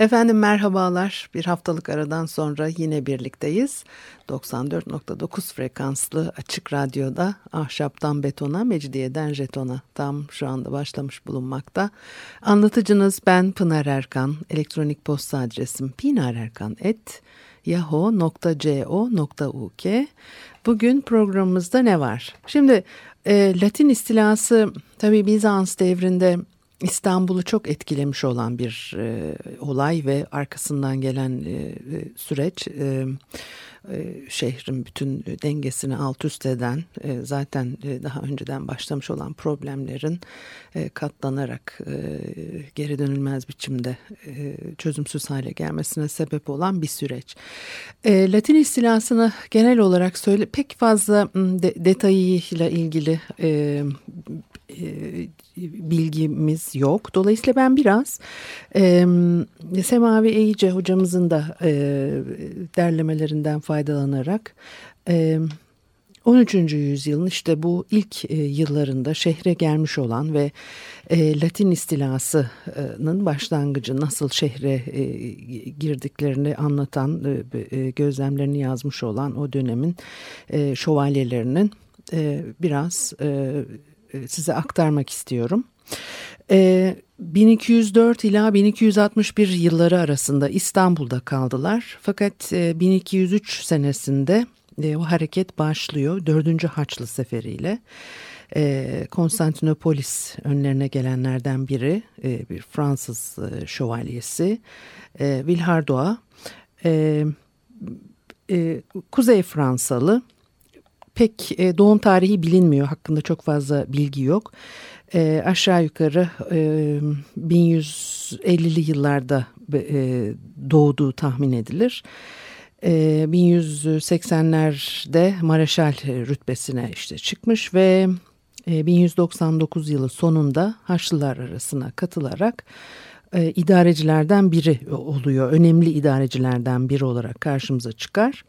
Efendim merhabalar. Bir haftalık aradan sonra yine birlikteyiz. 94.9 frekanslı açık radyoda ahşaptan betona, mecidiyeden jetona tam şu anda başlamış bulunmakta. Anlatıcınız ben Pınar Erkan. Elektronik posta adresim pinarerkan.yahoo.co.uk Bugün programımızda ne var? Şimdi e, Latin istilası tabi Bizans devrinde İstanbul'u çok etkilemiş olan bir e, olay ve arkasından gelen e, e süreç e, e, şehrin bütün dengesini alt üst eden e, zaten e, daha önceden başlamış olan problemlerin e, katlanarak e, geri dönülmez biçimde e, çözümsüz hale gelmesine sebep olan bir süreç. E, Latin istilasını genel olarak söyle pek fazla de, detayıyla ilgili e, bilgimiz yok. Dolayısıyla ben biraz e, Semavi Eyice hocamızın da e, derlemelerinden faydalanarak e, 13. yüzyılın işte bu ilk yıllarında şehre gelmiş olan ve Latin istilasının başlangıcı nasıl şehre girdiklerini anlatan gözlemlerini yazmış olan o dönemin e, şövalyelerinin biraz size aktarmak istiyorum. 1204 e, ila 1261 yılları arasında İstanbul'da kaldılar. Fakat 1203 e, senesinde o hareket başlıyor. Dördüncü Haçlı Seferiyle. Konstantinopolis önlerine gelenlerden biri bir Fransız şövalyesi Vilhardoa. Kuzey Fransalı pek e, doğum tarihi bilinmiyor. Hakkında çok fazla bilgi yok. E, aşağı yukarı e, 1150'li yıllarda e, doğduğu tahmin edilir. E, 1180'lerde Mareşal rütbesine işte çıkmış ve e, 1199 yılı sonunda Haçlılar arasına katılarak e, idarecilerden biri oluyor. Önemli idarecilerden biri olarak karşımıza çıkar.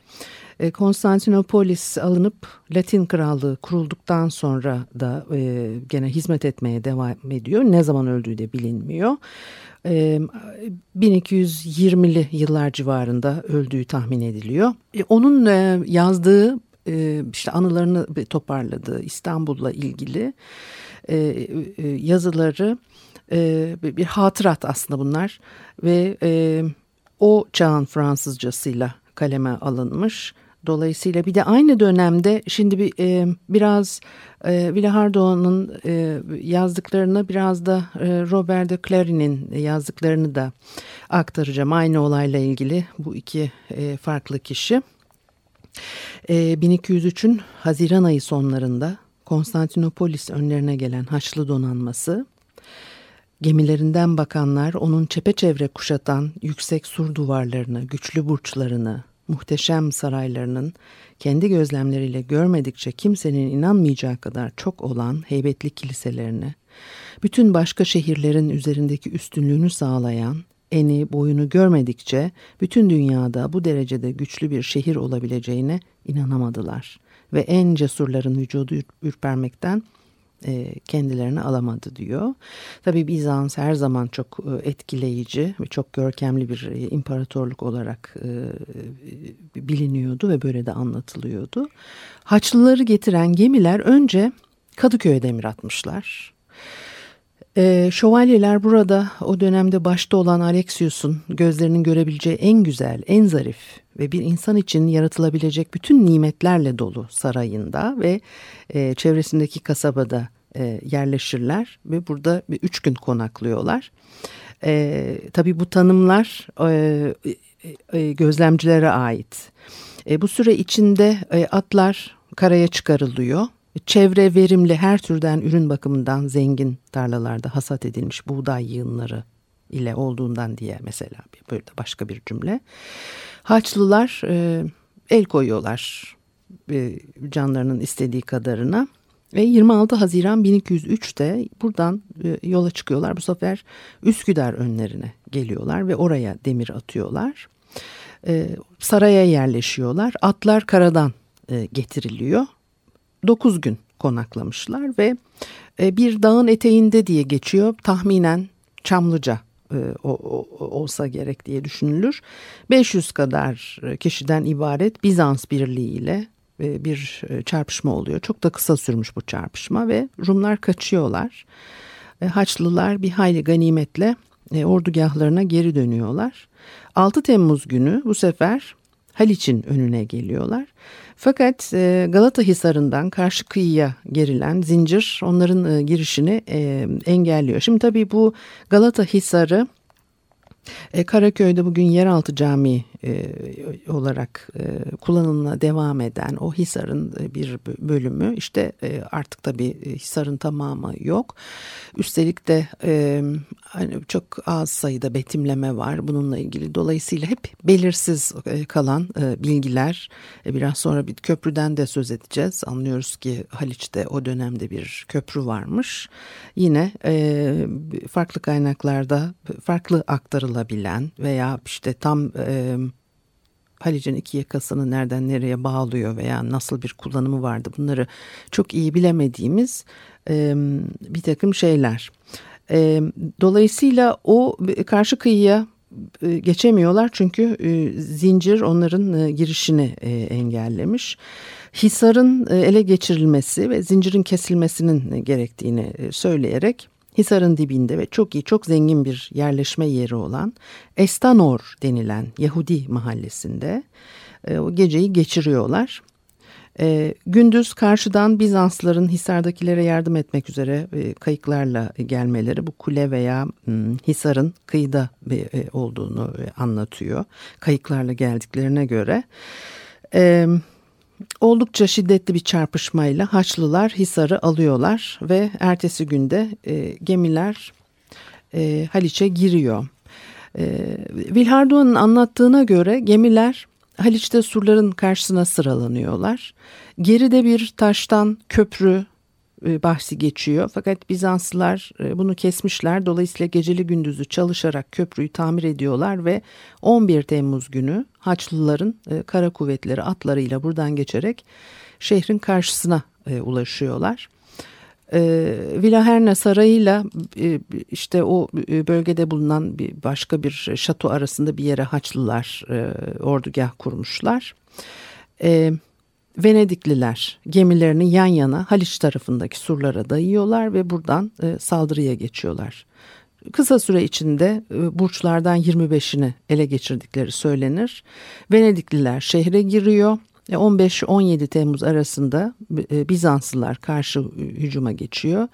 E, Konstantinopolis alınıp Latin Krallığı kurulduktan sonra da e, gene hizmet etmeye devam ediyor. Ne zaman öldüğü de bilinmiyor. E, 1220'li yıllar civarında öldüğü tahmin ediliyor. E, onun e, yazdığı e, işte anılarını toparladığı İstanbul'la ilgili e, e, yazıları e, bir hatırat aslında bunlar ve e, o çağın Fransızcasıyla kaleme alınmış. Dolayısıyla bir de aynı dönemde şimdi bir e, biraz e, Villahardo'nun e, yazdıklarını biraz da e, Robert de Clary'nin yazdıklarını da aktaracağım. Aynı olayla ilgili bu iki e, farklı kişi. E, 1203'ün Haziran ayı sonlarında Konstantinopolis önlerine gelen Haçlı donanması gemilerinden bakanlar onun çepeçevre kuşatan yüksek sur duvarlarını, güçlü burçlarını, muhteşem saraylarının kendi gözlemleriyle görmedikçe kimsenin inanmayacağı kadar çok olan heybetli kiliselerini, bütün başka şehirlerin üzerindeki üstünlüğünü sağlayan, eni boyunu görmedikçe bütün dünyada bu derecede güçlü bir şehir olabileceğine inanamadılar ve en cesurların vücudu ürpermekten e, kendilerini alamadı diyor. Tabii Bizans her zaman çok e, etkileyici ve çok görkemli bir e, imparatorluk olarak biliniyordu ve böyle de anlatılıyordu. Haçlıları getiren gemiler önce Kadıköy'e demir atmışlar. E, şövalyeler burada o dönemde başta olan Alexius'un gözlerinin görebileceği en güzel, en zarif ve bir insan için yaratılabilecek bütün nimetlerle dolu sarayında ve e, çevresindeki kasabada e, yerleşirler ve burada bir üç gün konaklıyorlar. E, tabii bu tanımlar e, e, gözlemcilere ait. E, bu süre içinde e, atlar karaya çıkarılıyor çevre verimli her türden ürün bakımından zengin tarlalarda hasat edilmiş buğday yığınları ile olduğundan diye mesela böyle başka bir cümle. Haçlılar e, el koyuyorlar e, canlarının istediği kadarına. Ve 26 Haziran 1203'te buradan e, yola çıkıyorlar. Bu sefer Üsküdar önlerine geliyorlar ve oraya demir atıyorlar. E, saraya yerleşiyorlar. Atlar karadan e, getiriliyor. 9 gün konaklamışlar ve e, bir dağın eteğinde diye geçiyor. Tahminen Çamlıca e, olsa gerek diye düşünülür. 500 kadar e, kişiden ibaret Bizans birliği ile e, bir e, çarpışma oluyor. Çok da kısa sürmüş bu çarpışma ve Rumlar kaçıyorlar. E, Haçlılar bir hayli ganimetle ordugahlarına geri dönüyorlar. 6 Temmuz günü bu sefer Haliç'in önüne geliyorlar. Fakat Galata Hisarı'ndan karşı kıyıya gerilen zincir onların girişini engelliyor. Şimdi tabii bu Galata Hisarı Karaköy'de bugün yeraltı camii e, olarak e, kullanımına devam eden o Hisar'ın e, bir bölümü işte e, artık tabii e, Hisar'ın tamamı yok. Üstelik de e, hani çok az sayıda betimleme var bununla ilgili. Dolayısıyla hep belirsiz e, kalan e, bilgiler. E, biraz sonra bir köprüden de söz edeceğiz. Anlıyoruz ki Haliç'te o dönemde bir köprü varmış. Yine e, farklı kaynaklarda farklı aktarılabilen veya işte tam e, Halic'in iki yakasını nereden nereye bağlıyor veya nasıl bir kullanımı vardı bunları çok iyi bilemediğimiz e, bir takım şeyler. E, dolayısıyla o karşı kıyıya e, geçemiyorlar çünkü e, zincir onların e, girişini e, engellemiş. Hisar'ın e, ele geçirilmesi ve zincirin kesilmesinin gerektiğini e, söyleyerek Hisar'ın dibinde ve çok iyi, çok zengin bir yerleşme yeri olan Estanor denilen Yahudi mahallesinde e, o geceyi geçiriyorlar. E, gündüz karşıdan Bizansların Hisar'dakilere yardım etmek üzere e, kayıklarla gelmeleri bu kule veya hmm, Hisar'ın kıyıda e, olduğunu e, anlatıyor. Kayıklarla geldiklerine göre. Evet. Oldukça şiddetli bir çarpışmayla Haçlılar Hisar'ı alıyorlar ve ertesi günde e, gemiler e, Haliç'e giriyor. E, Vilharduan'ın anlattığına göre gemiler Haliç'te surların karşısına sıralanıyorlar. Geride bir taştan köprü bahsi geçiyor. Fakat Bizanslılar e, bunu kesmişler. Dolayısıyla geceli gündüzü çalışarak köprüyü tamir ediyorlar ve 11 Temmuz günü Haçlıların e, kara kuvvetleri atlarıyla buradan geçerek şehrin karşısına ulaşıyorlar. Villaherna Sarayı'yla işte o bölgede bulunan bir başka bir şato arasında bir yere Haçlılar ordugah kurmuşlar. Evet Venedikliler gemilerini yan yana Haliç tarafındaki surlara dayıyorlar ve buradan e, saldırıya geçiyorlar. Kısa süre içinde e, burçlardan 25'ini ele geçirdikleri söylenir. Venedikliler şehre giriyor. 15-17 Temmuz arasında e, Bizanslılar karşı hücuma geçiyor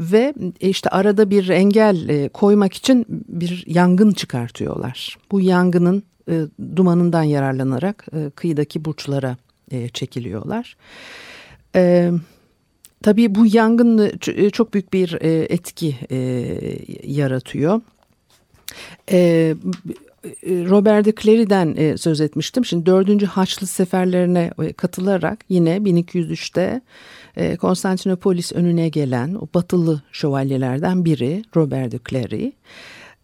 ve e, işte arada bir engel e, koymak için bir yangın çıkartıyorlar. Bu yangının dumanından yararlanarak kıyıdaki burçlara e, çekiliyorlar. E, tabii bu yangın e, çok büyük bir etki yaratıyor. Robert de Clery'den e, söz etmiştim. Şimdi dördüncü Haçlı seferlerine katılarak yine 1203'te e, Konstantinopolis önüne gelen o batılı şövalyelerden biri Robert de Clery.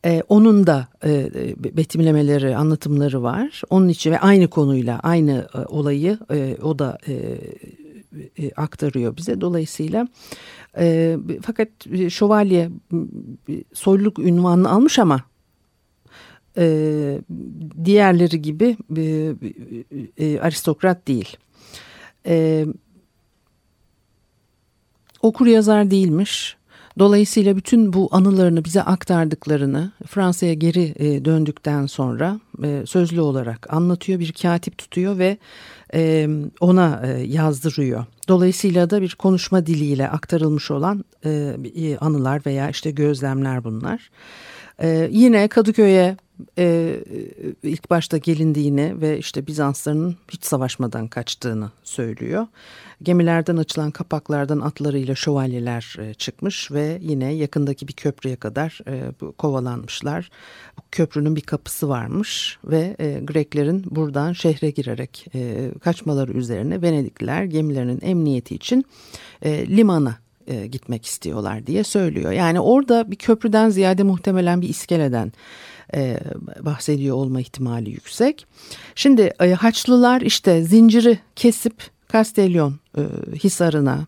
E, onun da e, betimlemeleri, anlatımları var. Onun için ve aynı konuyla aynı e, olayı e, o da e, e, aktarıyor bize. Dolayısıyla e, fakat şövalye soyluluk ünvanını almış ama e, diğerleri gibi e, e, aristokrat değil. E, okur yazar değilmiş Dolayısıyla bütün bu anılarını bize aktardıklarını Fransa'ya geri e, döndükten sonra e, sözlü olarak anlatıyor. Bir katip tutuyor ve e, ona yazdırıyor. Dolayısıyla da bir konuşma diliyle aktarılmış olan anılar veya işte gözlemler bunlar. Yine Kadıköy'e e, ilk başta gelindiğini ve işte Bizansların hiç savaşmadan kaçtığını söylüyor. Gemilerden açılan kapaklardan atlarıyla şövalyeler e, çıkmış ve yine yakındaki bir köprüye kadar e, kovalanmışlar. Köprünün bir kapısı varmış ve e, Greklerin buradan şehre girerek e, kaçmaları üzerine Venedikliler gemilerinin emniyeti için e, limana e, gitmek istiyorlar diye söylüyor. Yani orada bir köprüden ziyade muhtemelen bir iskeleden e, bahsediyor olma ihtimali yüksek. Şimdi e, Haçlılar işte zinciri kesip Castellon e, Hisarı'na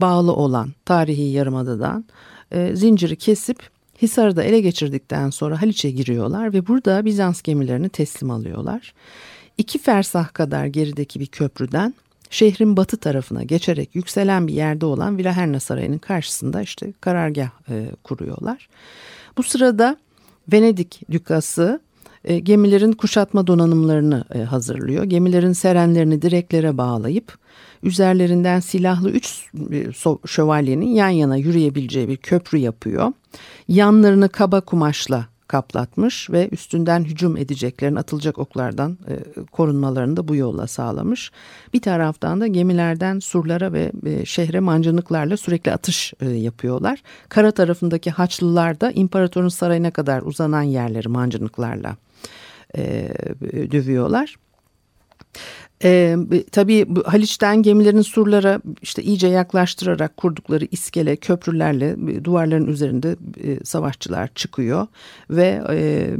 bağlı olan tarihi yarımadadan zinciri kesip Hisar'ı da ele geçirdikten sonra Haliç'e giriyorlar ve burada Bizans gemilerini teslim alıyorlar. İki fersah kadar gerideki bir köprüden şehrin batı tarafına geçerek yükselen bir yerde olan Vilaherna Sarayı'nın karşısında işte karargah e, kuruyorlar. Bu sırada Venedik Dükası e, gemilerin kuşatma donanımlarını e, hazırlıyor. Gemilerin serenlerini direklere bağlayıp üzerlerinden silahlı üç e, şövalyenin yan yana yürüyebileceği bir köprü yapıyor. Yanlarını kaba kumaşla kaplatmış ve üstünden hücum edeceklerin atılacak oklardan e, korunmalarını da bu yolla sağlamış. Bir taraftan da gemilerden surlara ve e, şehre mancınıklarla sürekli atış e, yapıyorlar. Kara tarafındaki Haçlılar da imparatorun sarayına kadar uzanan yerleri mancınıklarla e, dövüyorlar. E, tabii Haliç'ten gemilerin surlara işte iyice yaklaştırarak kurdukları iskele köprülerle duvarların üzerinde e, savaşçılar çıkıyor ve e,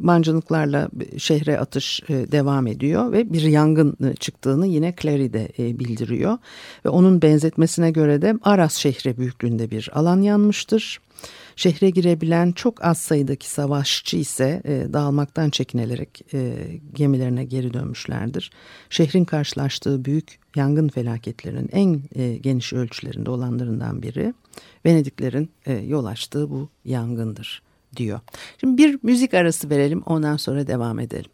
mancınıklarla şehre atış e, devam ediyor ve bir yangın e, çıktığını yine Clary de e, bildiriyor ve onun benzetmesine göre de Aras şehri büyüklüğünde bir alan yanmıştır. Şehre girebilen çok az sayıdaki savaşçı ise e, dağılmaktan çekinerek e, gemilerine geri dönmüşlerdir. Şehrin karşılaştığı büyük yangın felaketlerinin en e, geniş ölçülerinde olanlarından biri Venediklerin e, yol açtığı bu yangındır diyor. Şimdi bir müzik arası verelim ondan sonra devam edelim.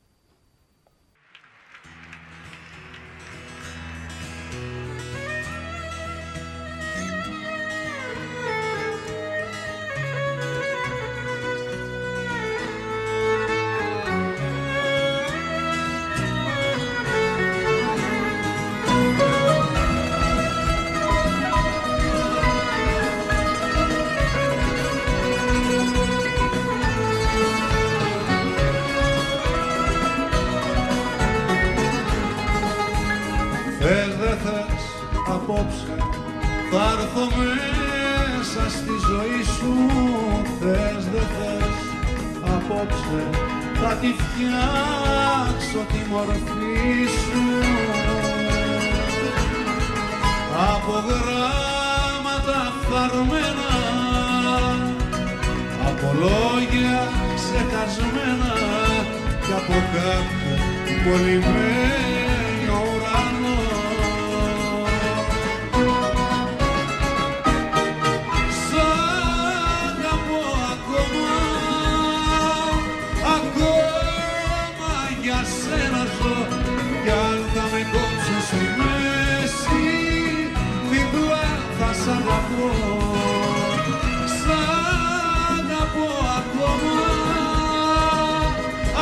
απόψε. Θα έρθω μέσα στη ζωή σου θες δε θες απόψε. Θα τη φτιάξω τη μορφή σου. Από γράμματα φθαρμένα από λόγια ξεχασμένα και από κάθε πολυμένα σ' αγαπώ, σ' αγαπώ ακόμα,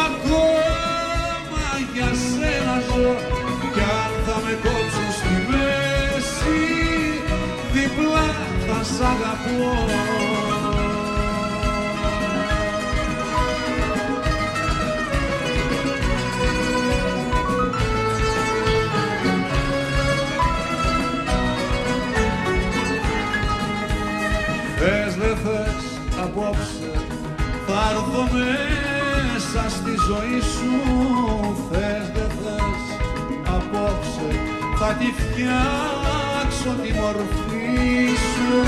ακόμα για σένα ζω κι αν θα με κόψουν στη μέση, διπλά θα σ' αγαπώ. Ζωή σου θες δεν θες απόψε. Θα τη φτιάξω τη μορφή σου.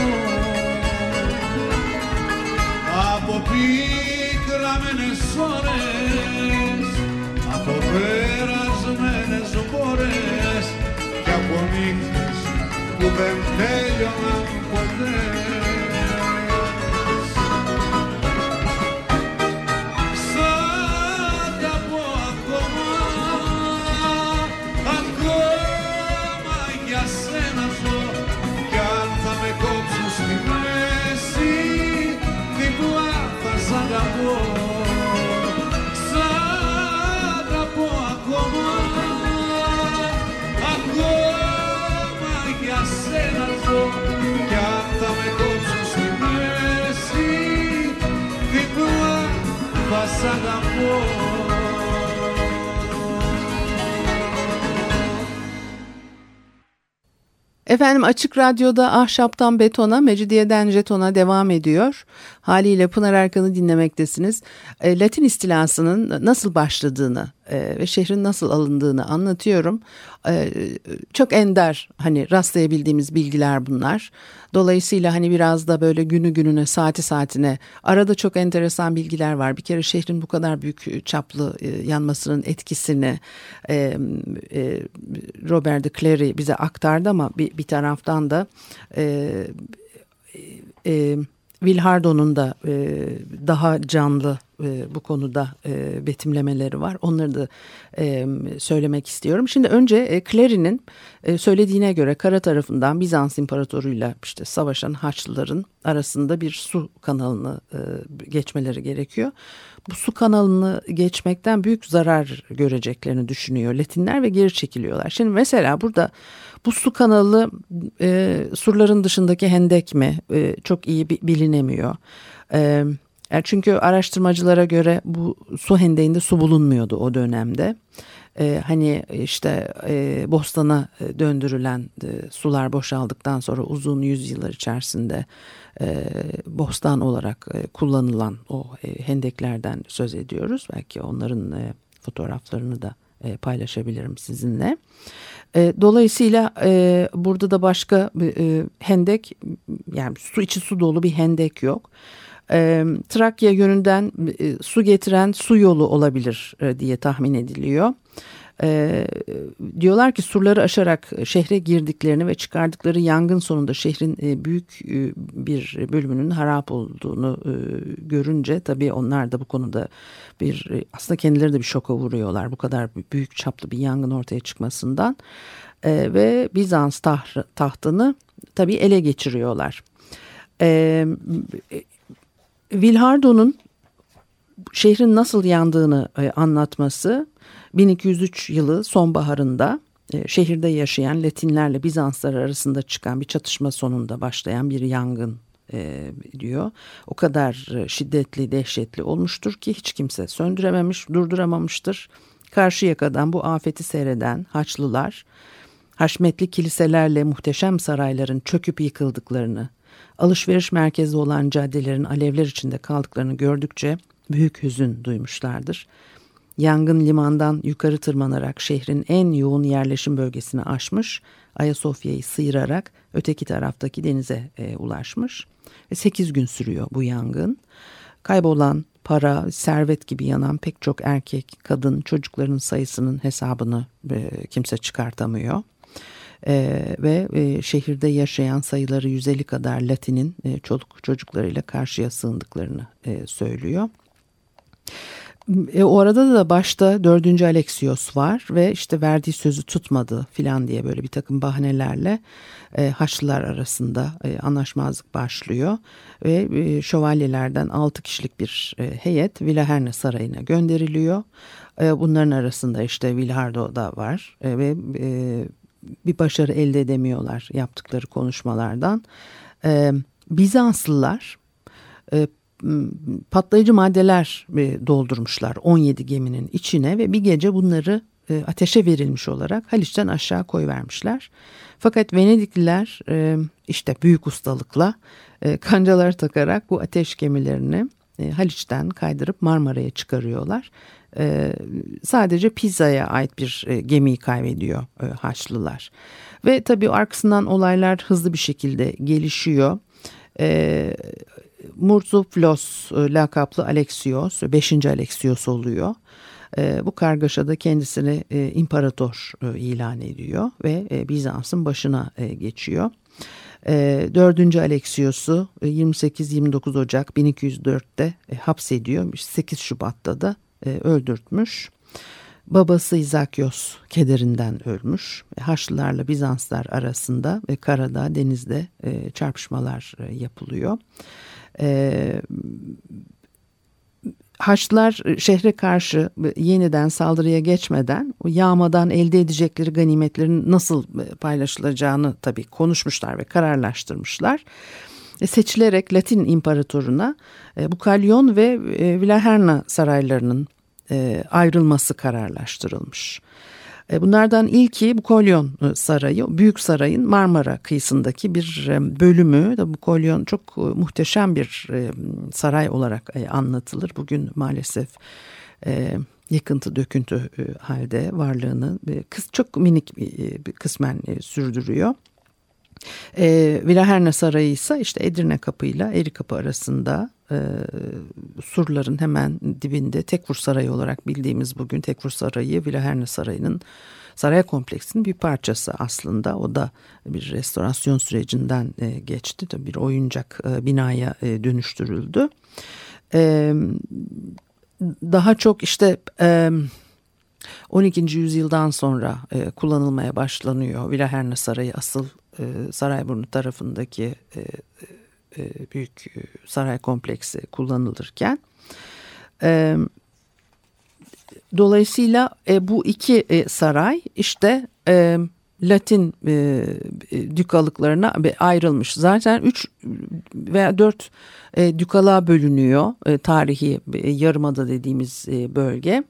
Από πίκραμενες ώρες από περασμένες μπόρες και από νύχτες που δεν τέλειωναν ποτέ σ' αγαπώ Efendim Açık Radyo'da Ahşaptan Betona, Mecidiyeden Jeton'a devam ediyor. Haliyle Pınar Erkan'ı dinlemektesiniz. E, Latin istilasının nasıl başladığını e, ve şehrin nasıl alındığını anlatıyorum. E, çok ender hani rastlayabildiğimiz bilgiler bunlar. Dolayısıyla hani biraz da böyle günü gününe saati saatine arada çok enteresan bilgiler var. Bir kere şehrin bu kadar büyük çaplı e, yanmasının etkisini e, e, Robert de Clary bize aktardı ama bir, bir taraftan da e, e, Vilhardo'nun da e, daha canlı e, bu konuda e, betimlemeleri var. Onları da e, söylemek istiyorum. Şimdi önce e, Clary'nin e, söylediğine göre kara tarafından Bizans İmparatoruyla işte savaşan Haçlıların arasında bir su kanalını e, geçmeleri gerekiyor. Bu su kanalını geçmekten büyük zarar göreceklerini düşünüyor Latinler ve geri çekiliyorlar. Şimdi mesela burada bu su kanalı e, surların dışındaki hendek mi e, çok iyi bilinemiyor. E, çünkü araştırmacılara göre bu su hendeğinde su bulunmuyordu o dönemde. Ee, hani işte e, bostana döndürülen e, sular boşaldıktan sonra uzun yüzyıllar içerisinde e, bostan olarak e, kullanılan o e, hendeklerden söz ediyoruz. Belki onların e, fotoğraflarını da e, paylaşabilirim sizinle. E, dolayısıyla e, burada da başka e, hendek yani su içi su dolu bir hendek yok. E, Trakya yönünden e, su getiren su yolu olabilir e, diye tahmin ediliyor. E, diyorlar ki surları aşarak şehre girdiklerini ve çıkardıkları yangın sonunda şehrin e, büyük e, bir bölümünün harap olduğunu e, görünce tabii onlar da bu konuda bir e, aslında kendileri de bir şoka vuruyorlar bu kadar büyük çaplı bir yangın ortaya çıkmasından e, ve Bizans taht, tahtını tabii ele geçiriyorlar. E, Vilhardo'nun şehrin nasıl yandığını e, anlatması 1203 yılı sonbaharında e, şehirde yaşayan Latinlerle Bizanslar arasında çıkan bir çatışma sonunda başlayan bir yangın e, diyor. O kadar şiddetli, dehşetli olmuştur ki hiç kimse söndürememiş, durduramamıştır. Karşı yakadan bu afeti seyreden Haçlılar, haşmetli kiliselerle muhteşem sarayların çöküp yıkıldıklarını, alışveriş merkezi olan caddelerin alevler içinde kaldıklarını gördükçe büyük hüzün duymuşlardır. Yangın limandan yukarı tırmanarak şehrin en yoğun yerleşim bölgesini aşmış, Ayasofya'yı sıyırarak öteki taraftaki denize e, ulaşmış. Ve 8 gün sürüyor bu yangın. Kaybolan para, servet gibi yanan pek çok erkek, kadın, çocukların sayısının hesabını e, kimse çıkartamıyor e, ve e, şehirde yaşayan sayıları 150 kadar Latin'in e, çoluk çocuklarıyla karşıya sığındıklarını e, söylüyor. E, o arada da başta dördüncü Alexios var ve işte verdiği sözü tutmadı filan diye böyle bir takım bahanelerle e, Haçlılar arasında e, anlaşmazlık başlıyor. Ve e, şövalyelerden altı kişilik bir e, heyet Vilaherne Sarayı'na gönderiliyor. E, bunların arasında işte Vilhardo da var e, ve e, bir başarı elde edemiyorlar yaptıkları konuşmalardan. Bizanslılar patlayıcı maddeler doldurmuşlar 17 geminin içine ve bir gece bunları ateşe verilmiş olarak Haliç'ten aşağı koyvermişler. Fakat Venedikliler işte büyük ustalıkla kancalar takarak bu ateş gemilerini e, Haliç'ten kaydırıp Marmara'ya çıkarıyorlar e, sadece Pisa'ya ait bir e, gemiyi kaybediyor e, Haçlılar. Ve tabii arkasından olaylar hızlı bir şekilde gelişiyor. E, Murzuflos e, lakaplı Alexios, 5. Alexios oluyor. E, bu kargaşada kendisini e, imparator e, ilan ediyor ve e, Bizans'ın başına e, geçiyor. E, 4. Alexios'u 28-29 e, Ocak 1204'te e, hapsediyor. 8 Şubat'ta da e, öldürtmüş. Babası İzakyos kederinden ölmüş. Haçlılarla Bizanslar arasında ve karada denizde e, çarpışmalar e, yapılıyor. E, Haçlılar şehre karşı yeniden saldırıya geçmeden yağmadan elde edecekleri ganimetlerin nasıl paylaşılacağını tabii konuşmuşlar ve kararlaştırmışlar. e, seçilerek Latin imparatoruna e, bu Kalyon ve e, Villaherna saraylarının e, ayrılması kararlaştırılmış. E, bunlardan ilki bu Kolyon e, Sarayı, Büyük Saray'ın Marmara kıyısındaki bir bölümü. Bu Kolyon çok muhteşem bir saray olarak anlatılır. Bugün maalesef yıkıntı döküntü halde varlığını çok minik kısmen sürdürüyor. E, Vilaherna Sarayı ise işte Edirne Kapı ile Eri Kapı arasında e, surların hemen dibinde Tekfur Sarayı olarak bildiğimiz bugün Tekfur Sarayı Vilaherna Sarayı'nın saray kompleksinin bir parçası aslında. O da bir restorasyon sürecinden e, geçti. Tabii bir oyuncak e, binaya e, dönüştürüldü. E, daha çok işte... E, 12. yüzyıldan sonra e, kullanılmaya başlanıyor. Vilaherna Sarayı asıl e, Sarayburnu tarafındaki e, e, büyük saray kompleksi kullanılırken dolayısıyla bu iki saray işte Latin e, dükalıklarına ayrılmış. Zaten üç veya dört e, dükalığa bölünüyor e, tarihi e, yarımada dediğimiz e, bölge.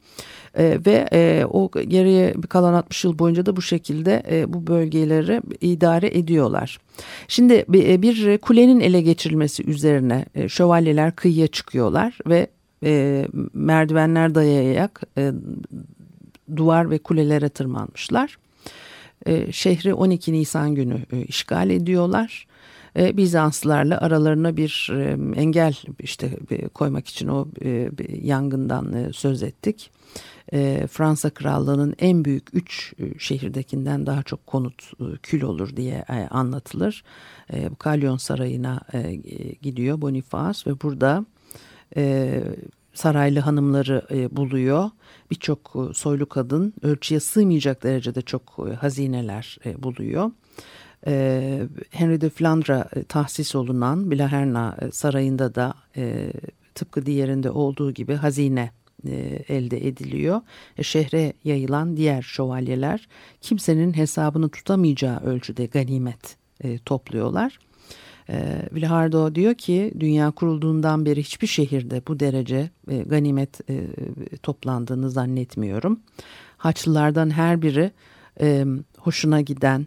E, ve e, o geriye kalan 60 yıl boyunca da bu şekilde e, bu bölgeleri idare ediyorlar. Şimdi bir, bir kulenin ele geçirilmesi üzerine e, şövalyeler kıyıya çıkıyorlar ve e, merdivenler dayayarak e, duvar ve kulelere tırmanmışlar. E, şehri 12 Nisan günü e, işgal ediyorlar. E, Bizanslılarla aralarına bir e, engel işte koymak için o yangından söz ettik. Fransa Krallığı'nın en büyük üç şehirdekinden daha çok konut kül olur diye anlatılır. E, Kalyon Sarayı'na gidiyor Bonifaz ve burada saraylı hanımları e, buluyor. Birçok e, soylu kadın ölçüye sığmayacak derecede çok e, hazineler buluyor. Henry de Flandra e, tahsis olunan Blaherna sarayında da tıpkı diğerinde olduğu gibi hazine elde ediliyor. Şehre yayılan diğer şövalyeler kimsenin hesabını tutamayacağı ölçüde ganimet topluyorlar. E, Vilhardo diyor ki dünya kurulduğundan beri hiçbir şehirde bu derece e, ganimet e, toplandığını zannetmiyorum. Haçlılardan her biri e, hoşuna giden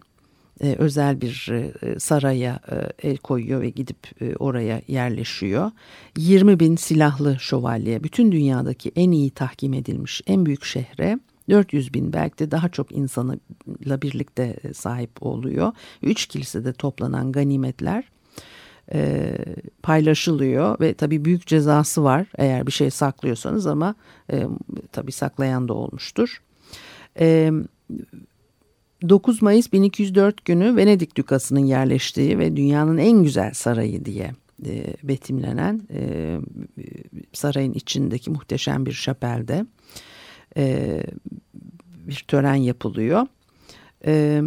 özel bir saraya el koyuyor ve gidip oraya yerleşiyor. 20 bin silahlı şövalye bütün dünyadaki en iyi tahkim edilmiş en büyük şehre 400 bin belki de daha çok insanla birlikte sahip oluyor. Üç kilisede toplanan ganimetler e, paylaşılıyor ve tabii büyük cezası var eğer bir şey saklıyorsanız ama e, tabii saklayan da olmuştur. E, 9 Mayıs 1204 günü Venedik Dükası'nın yerleştiği ve dünyanın en güzel sarayı diye e, betimlenen e, sarayın içindeki muhteşem bir şapelde e, bir tören yapılıyor. E,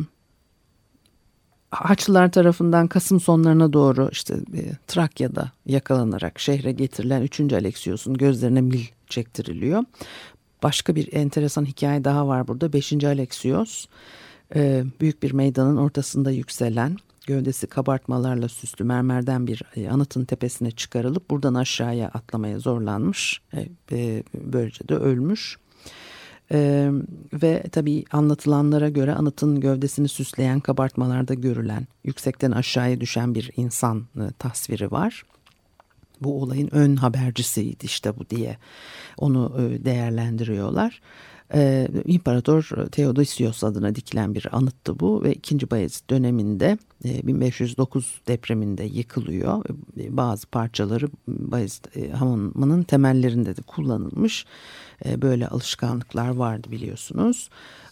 Haçlılar tarafından Kasım sonlarına doğru işte e, Trakya'da yakalanarak şehre getirilen 3. Alexios'un gözlerine mil çektiriliyor. Başka bir enteresan hikaye daha var burada. 5. Alexios e, büyük bir meydanın ortasında yükselen gövdesi kabartmalarla süslü mermerden bir e, anıtın tepesine çıkarılıp buradan aşağıya atlamaya zorlanmış. Böylece de ölmüş. Ee, ve tabii anlatılanlara göre anıtın gövdesini süsleyen kabartmalarda görülen yüksekten aşağıya düşen bir insan e, tasviri var. Bu olayın ön habercisiydi işte bu diye onu e, değerlendiriyorlar. Ee, İmparator Theodosios adına dikilen bir anıttı bu ve 2. Bayezid döneminde e, 1509 depreminde yıkılıyor. E, bazı parçaları Bayezid e, hamamının temellerinde de kullanılmış. E, böyle alışkanlıklar vardı biliyorsunuz.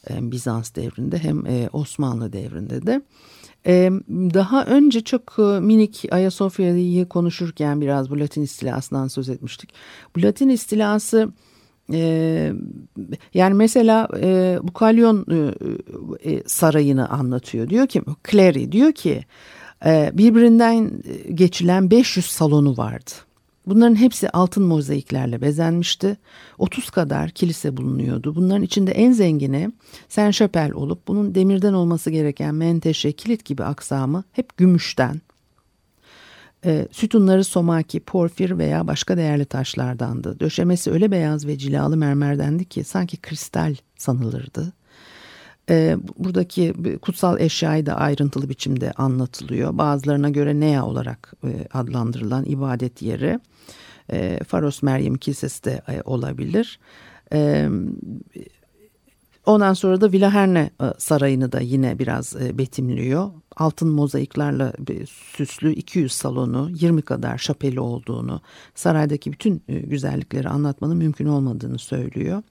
E, Bizans devrinde hem e, Osmanlı devrinde de. E, daha önce çok e, minik Ayasofya'yı konuşurken biraz bu Latin istilasından söz etmiştik. Bu Latin istilası yani mesela e, bu Kalyon e, e, sarayını anlatıyor. Diyor ki Clary diyor ki e, birbirinden geçilen 500 salonu vardı. Bunların hepsi altın mozaiklerle bezenmişti. 30 kadar kilise bulunuyordu. Bunların içinde en zengini Saint Chapelle olup bunun demirden olması gereken menteşe, kilit gibi aksamı hep gümüşten. E, sütunları somaki, porfir veya başka değerli taşlardandı. Döşemesi öyle beyaz ve cilalı mermerdendi ki sanki kristal sanılırdı. E, buradaki kutsal eşyayı da ayrıntılı biçimde anlatılıyor. Bazılarına göre Nea olarak e, adlandırılan ibadet yeri. E, Faros Meryem Kilisesi de e, olabilir. E, ondan sonra da Vilaherne e, Sarayı'nı da yine biraz e, betimliyor. Altın mozaiklerle süslü 200 salonu, 20 kadar şapeli olduğunu, saraydaki bütün e, güzellikleri anlatmanın mümkün olmadığını söylüyor.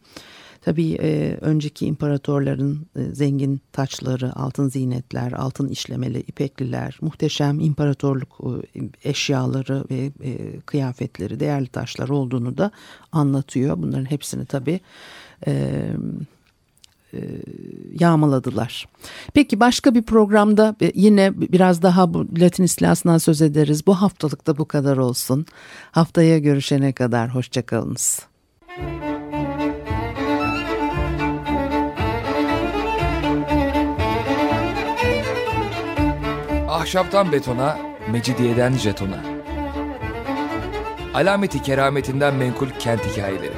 Tabii önceki imparatorların zengin taçları, altın zinetler, altın işlemeli ipekliler, muhteşem imparatorluk eşyaları ve kıyafetleri, değerli taşlar olduğunu da anlatıyor. Bunların hepsini tabii yağmaladılar. Peki başka bir programda e, yine biraz daha bu Latin istilasından söz ederiz. Bu haftalık da bu kadar olsun. Haftaya görüşene kadar hoşçakalınız. Ahşaptan betona, mecidiyeden jetona. Alameti kerametinden menkul kent hikayeleri.